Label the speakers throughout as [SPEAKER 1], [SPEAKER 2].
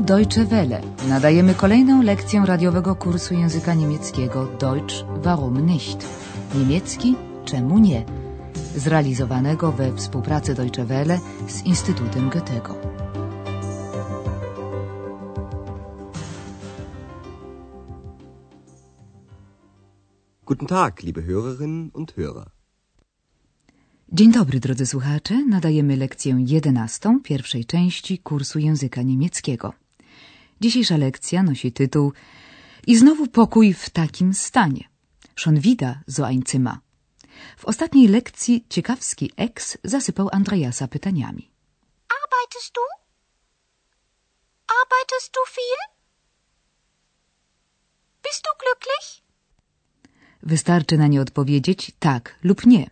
[SPEAKER 1] Tu Deutsche Welle. Nadajemy kolejną lekcję radiowego kursu języka niemieckiego Deutsch warum nicht? Niemiecki czemu nie? Zrealizowanego we współpracy Deutsche Welle z Instytutem Goethego.
[SPEAKER 2] Guten Tag, liebe Hörerinnen und Hörer.
[SPEAKER 1] Dzień dobry, drodzy słuchacze. Nadajemy lekcję jedenastą pierwszej części kursu języka niemieckiego. Dzisiejsza lekcja nosi tytuł I znowu pokój w takim stanie. Schon wieder so ein Zimmer. W ostatniej lekcji ciekawski ex zasypał Andreasa pytaniami.
[SPEAKER 3] Arbeitest du? Arbeitest du viel? Bist du glücklich?
[SPEAKER 1] Wystarczy na nie odpowiedzieć tak lub nie.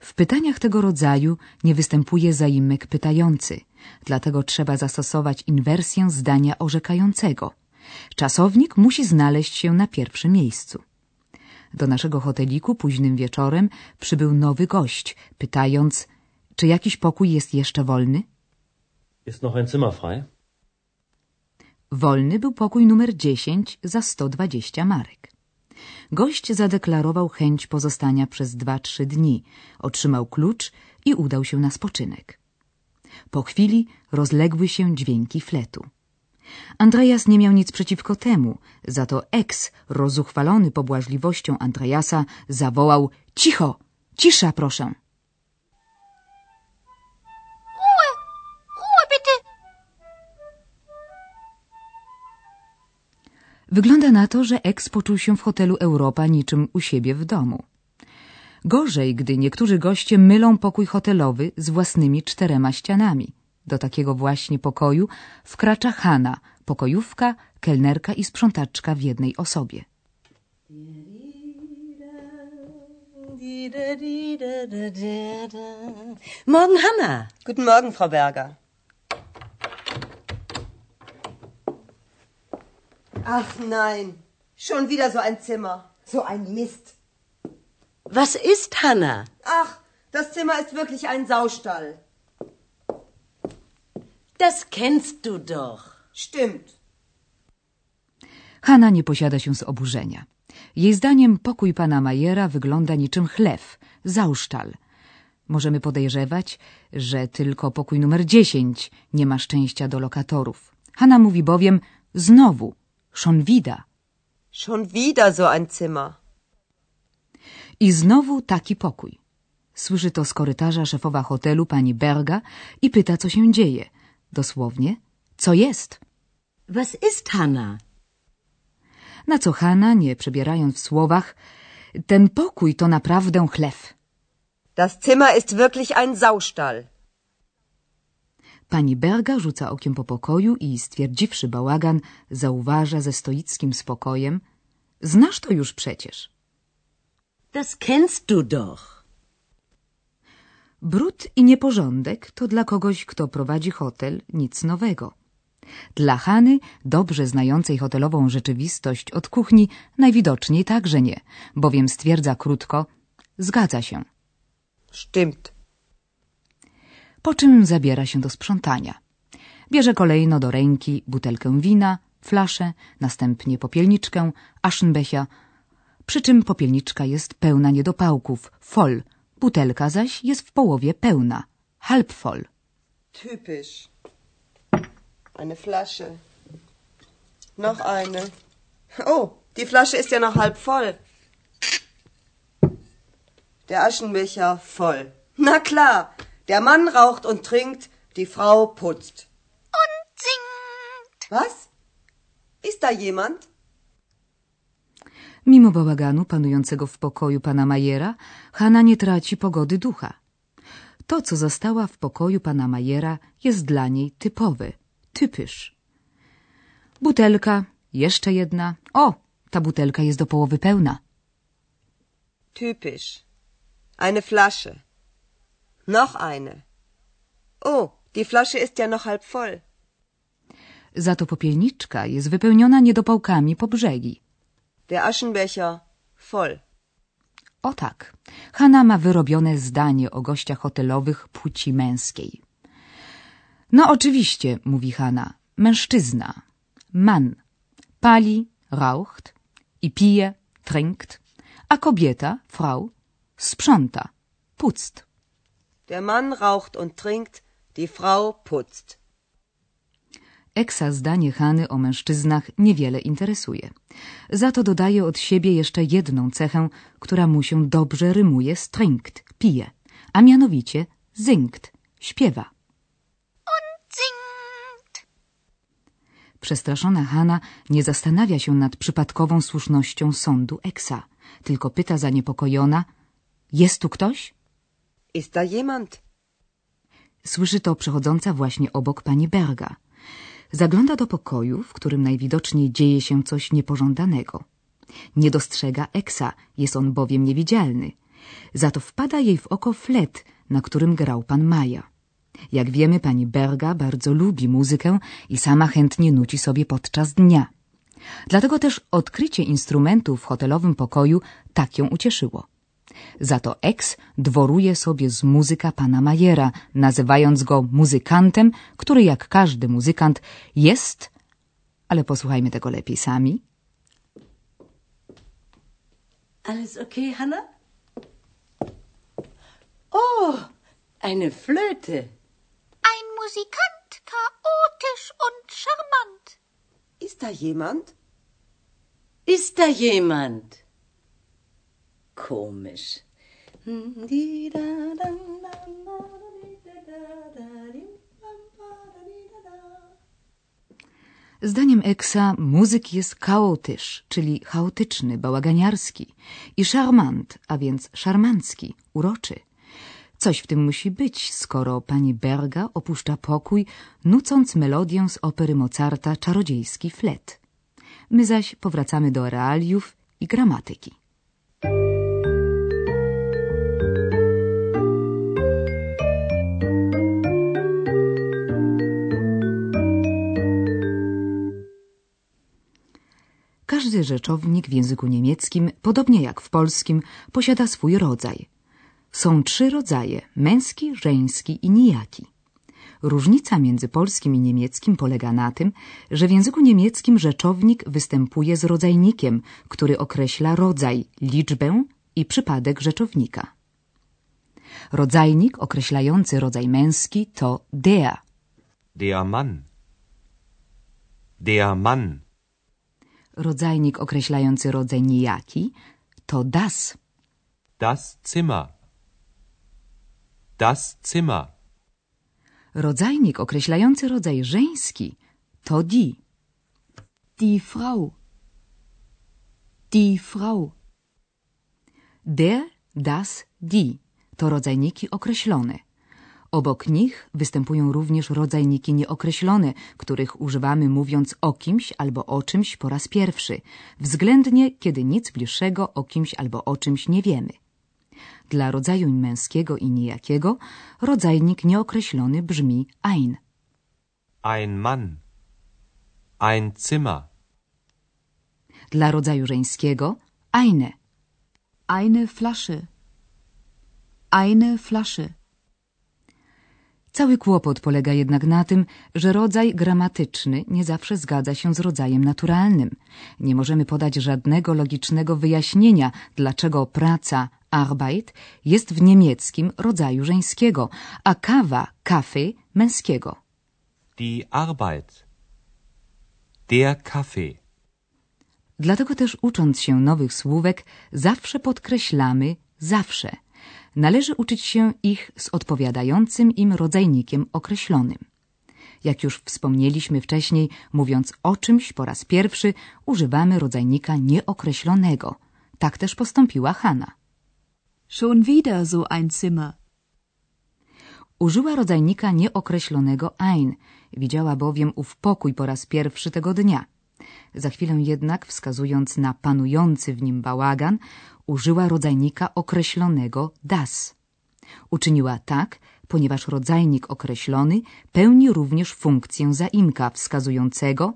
[SPEAKER 1] W pytaniach tego rodzaju nie występuje zaimek pytający, dlatego trzeba zastosować inwersję zdania orzekającego. Czasownik musi znaleźć się na pierwszym miejscu. Do naszego hoteliku późnym wieczorem przybył nowy gość, pytając, czy jakiś pokój jest jeszcze wolny?
[SPEAKER 4] Ist noch ein Zimmer frei?
[SPEAKER 1] Wolny był pokój numer 10 za 120 marek. Gość zadeklarował chęć pozostania przez dwa, trzy dni, otrzymał klucz i udał się na spoczynek. Po chwili rozległy się dźwięki fletu. Andreas nie miał nic przeciwko temu, za to ex, rozuchwalony pobłażliwością Andreasa, zawołał — Cicho! Cisza, proszę!
[SPEAKER 3] Ruhe! Ruhe bitte!
[SPEAKER 1] Wygląda na to, że ex poczuł się w hotelu Europa niczym u siebie w domu. Gorzej, gdy niektórzy goście mylą pokój hotelowy z własnymi czterema ścianami. Do takiego właśnie pokoju wkracza Hanna, pokojówka, kelnerka i sprzątaczka w jednej osobie.
[SPEAKER 5] Morgen, Hanna.
[SPEAKER 6] Guten Morgen, Frau Berger. Ach nein, schon wieder so ein Zimmer. So ein Mist.
[SPEAKER 5] Was ist, Hanna?
[SPEAKER 6] Ach, das Zimmer ist wirklich ein Saustall.
[SPEAKER 5] Das kennst du doch.
[SPEAKER 6] Stimmt.
[SPEAKER 1] Hanna nie posiada się z oburzenia. Jej zdaniem pokój pana Majera wygląda niczym chlew, zauszczal. Możemy podejrzewać, że tylko pokój numer 10 nie ma szczęścia do lokatorów. Hanna mówi bowiem znowu, schon wieder.
[SPEAKER 6] Schon wieder so ein Zimmer.
[SPEAKER 1] I znowu taki pokój. Słyszy to z korytarza szefowa hotelu pani Berga i pyta, co się dzieje. Dosłownie, co jest?
[SPEAKER 5] Was ist, Hanna?
[SPEAKER 1] Na co Hanna, nie przebierając w słowach, ten pokój to naprawdę chlew.
[SPEAKER 6] Das Zimmer ist wirklich ein Saustall.
[SPEAKER 1] Pani Berga rzuca okiem po pokoju i stwierdziwszy bałagan, zauważa ze stoickim spokojem. Znasz to już przecież.
[SPEAKER 5] Das kennst du doch.
[SPEAKER 1] Brud i nieporządek to dla kogoś, kto prowadzi hotel, nic nowego. Dla Hany, dobrze znającej hotelową rzeczywistość od kuchni, najwidoczniej także nie, bowiem stwierdza krótko, zgadza się.
[SPEAKER 6] Stimmt.
[SPEAKER 1] Po czym zabiera się do sprzątania. Bierze kolejno do ręki butelkę wina, flaszę, następnie popielniczkę, aschenbecher, przy czym popielniczka jest pełna niedopałków, voll, butelka zaś jest w połowie pełna, halb voll.
[SPEAKER 6] Typisch. Eine Flasche. Noch eine. Oh, die Flasche ist ja noch halb voll. Der Aschenbecher voll. Na klar, der Mann raucht und trinkt, die Frau putzt.
[SPEAKER 3] Und singt!
[SPEAKER 6] Was? Ist da jemand?
[SPEAKER 1] Mimo bałaganu panującego w pokoju pana Majera, Hanna nie traci pogody ducha. To, co została w pokoju pana Majera, jest dla niej typowe, typisz. Butelka, jeszcze jedna. O, ta butelka jest do połowy pełna.
[SPEAKER 6] Typisch. Eine Flasche. Noch eine. Oh, die Flasche ist ja noch halb voll.
[SPEAKER 1] Za to popielniczka jest wypełniona niedopałkami po brzegi.
[SPEAKER 6] Der Aschenbecher voll.
[SPEAKER 1] O tak, Hanna ma wyrobione zdanie o gościach hotelowych płci męskiej. No oczywiście, mówi Hanna, mężczyzna, man, pali, raucht i pije, trinkt, a kobieta, Frau, sprząta, putzt.
[SPEAKER 6] Der Mann raucht und trinkt, die Frau putzt.
[SPEAKER 1] Eksa zdanie Hany o mężczyznach niewiele interesuje. Za to dodaje od siebie jeszcze jedną cechę, która mu się dobrze rymuje z trinkt, pije, a mianowicie singt, śpiewa. Przestraszona Hanna nie zastanawia się nad przypadkową słusznością sądu Eksa, tylko pyta zaniepokojona: Jest tu ktoś?
[SPEAKER 6] Ist da jemand?
[SPEAKER 1] Słyszy to przechodząca właśnie obok pani Berga. Zagląda do pokoju, w którym najwidoczniej dzieje się coś niepożądanego. Nie dostrzega Eksa, jest on bowiem niewidzialny. Za to wpada jej w oko flet, na którym grał pan Maja. Jak wiemy, pani Berga bardzo lubi muzykę i sama chętnie nuci sobie podczas dnia. Dlatego też odkrycie instrumentu w hotelowym pokoju tak ją ucieszyło. Za to ex dworuje sobie z muzyka pana Majera, nazywając go muzykantem, który jak każdy muzykant jest, ale posłuchajmy tego lepiej sami.
[SPEAKER 5] Alles okay, Hanna? Oh, eine Flöte.
[SPEAKER 3] Ein Musikant, chaotisch und charmant.
[SPEAKER 6] Ist da jemand?
[SPEAKER 5] Ist da jemand? Komisch.
[SPEAKER 1] Zdaniem Eksa muzyk jest chaotysz, czyli chaotyczny, bałaganiarski i charmant, a więc szarmancki, uroczy. Coś w tym musi być, skoro pani Berga opuszcza pokój, nucąc melodię z opery Mozarta Czarodziejski flet. My zaś powracamy do realiów i gramatyki. Każdy rzeczownik w języku niemieckim, podobnie jak w polskim, posiada swój rodzaj. Są trzy rodzaje: męski, żeński i nijaki. Różnica między polskim i niemieckim polega na tym, że w języku niemieckim rzeczownik występuje z rodzajnikiem, który określa rodzaj, liczbę i przypadek rzeczownika. Rodzajnik określający rodzaj męski to der.
[SPEAKER 2] Der Mann. Der Mann.
[SPEAKER 1] Rodzajnik określający rodzaj nijaki to das.
[SPEAKER 2] Das Zimmer. Das Zimmer.
[SPEAKER 1] Rodzajnik określający rodzaj żeński to die.
[SPEAKER 7] Die Frau. Die Frau.
[SPEAKER 1] Der, das, die to rodzajniki określone. Obok nich występują również rodzajniki nieokreślone, których używamy mówiąc o kimś albo o czymś po raz pierwszy, względnie kiedy nic bliższego o kimś albo o czymś nie wiemy. Dla rodzaju męskiego i nijakiego rodzajnik nieokreślony brzmi ein.
[SPEAKER 2] Ein Mann. Ein Zimmer.
[SPEAKER 1] Dla rodzaju żeńskiego eine.
[SPEAKER 7] Eine Flasche. Eine Flasche.
[SPEAKER 1] Cały kłopot polega jednak na tym, że rodzaj gramatyczny nie zawsze zgadza się z rodzajem naturalnym. Nie możemy podać żadnego logicznego wyjaśnienia, dlaczego praca Arbeit jest w niemieckim rodzaju żeńskiego, a kawa, kafe męskiego.
[SPEAKER 2] Die Arbeit. Der Kaffee.
[SPEAKER 1] Dlatego też ucząc się nowych słówek, zawsze podkreślamy zawsze. Należy uczyć się ich z odpowiadającym im rodzajnikiem określonym. Jak już wspomnieliśmy wcześniej, mówiąc o czymś po raz pierwszy, używamy rodzajnika nieokreślonego. Tak też postąpiła Hanna.
[SPEAKER 7] Schon wieder so ein Zimmer.
[SPEAKER 1] Użyła rodzajnika nieokreślonego ein, widziała bowiem ów pokój po raz pierwszy tego dnia. Za chwilę jednak, wskazując na panujący w nim bałagan, użyła rodzajnika określonego das. Uczyniła tak, ponieważ rodzajnik określony pełni również funkcję zaimka wskazującego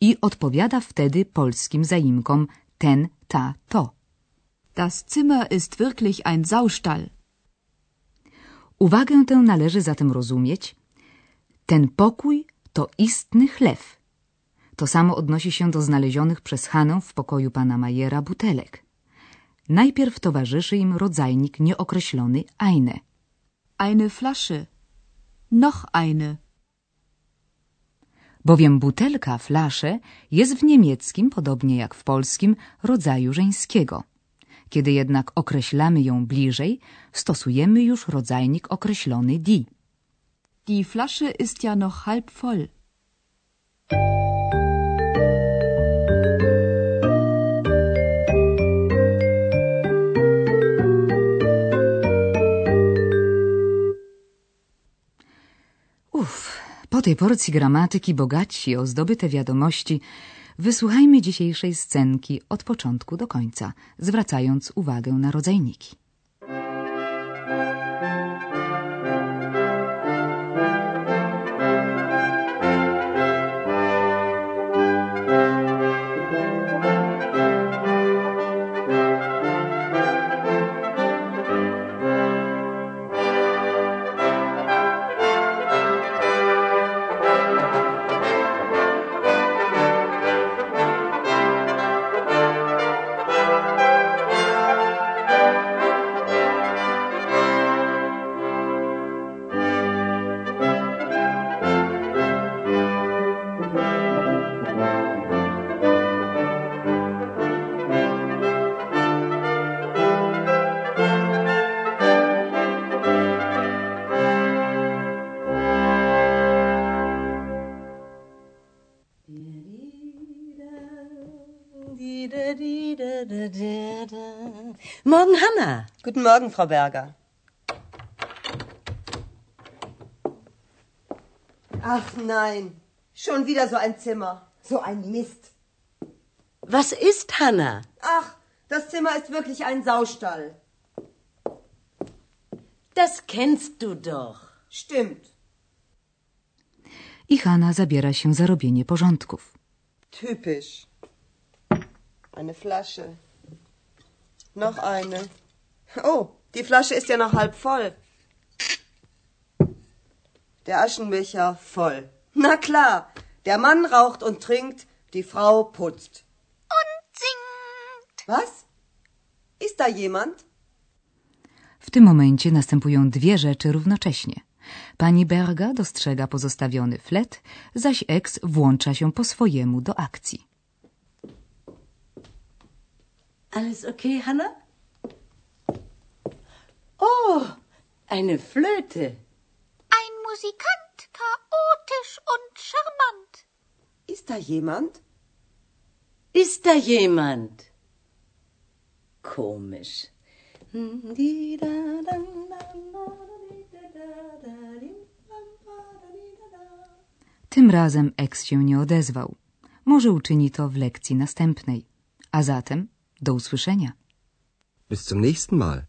[SPEAKER 1] i odpowiada wtedy polskim zaimkom ten, ta, to.
[SPEAKER 7] Das Zimmer ist wirklich ein Saustall.
[SPEAKER 1] Uwagę tę należy zatem rozumieć. Ten pokój to istny chlew. To samo odnosi się do znalezionych przez Hanę w pokoju pana Majera butelek. Najpierw towarzyszy im rodzajnik nieokreślony eine.
[SPEAKER 7] Eine Flasche. Noch eine.
[SPEAKER 1] Bowiem butelka, flasze jest w niemieckim, podobnie jak w polskim, rodzaju żeńskiego. Kiedy jednak określamy ją bliżej, stosujemy już rodzajnik określony die.
[SPEAKER 7] Die Flasche ist ja noch halb voll.
[SPEAKER 1] Po tej porcji gramatyki bogaci o zdobyte wiadomości wysłuchajmy dzisiejszej scenki od początku do końca, zwracając uwagę na rodzajniki.
[SPEAKER 5] Morgen, Hanna.
[SPEAKER 6] Guten Morgen, Frau Berger. Ach nein, schon wieder so ein Zimmer. So ein Mist.
[SPEAKER 5] Was ist, Hanna?
[SPEAKER 6] Ach, das Zimmer ist wirklich ein Saustall.
[SPEAKER 5] Das kennst du doch.
[SPEAKER 6] Stimmt.
[SPEAKER 1] I Hanna zabiera się za robienie porządków.
[SPEAKER 6] Typisch. Eine Flasche. Noch eine. Oh, die Flasche ist ja noch halb voll. Der Aschenbecher voll. Na klar, der Mann raucht und trinkt, die Frau putzt.
[SPEAKER 3] Und singt.
[SPEAKER 6] Was? Ist da jemand?
[SPEAKER 1] W tym momencie następują dwie rzeczy równocześnie. Pani Berga dostrzega pozostawiony flet, zaś ex włącza się po swojemu do akcji.
[SPEAKER 5] Alles okay, Hanna? Oh, eine Flöte.
[SPEAKER 3] Ein Musikant, chaotisch und charmant.
[SPEAKER 6] Ist da jemand?
[SPEAKER 5] Ist da jemand? Komisch.
[SPEAKER 1] Tym razem ex się nie odezwał. Może uczyni to w lekcji następnej. A zatem do usłyszenia.
[SPEAKER 2] Bis zum nächsten Mal.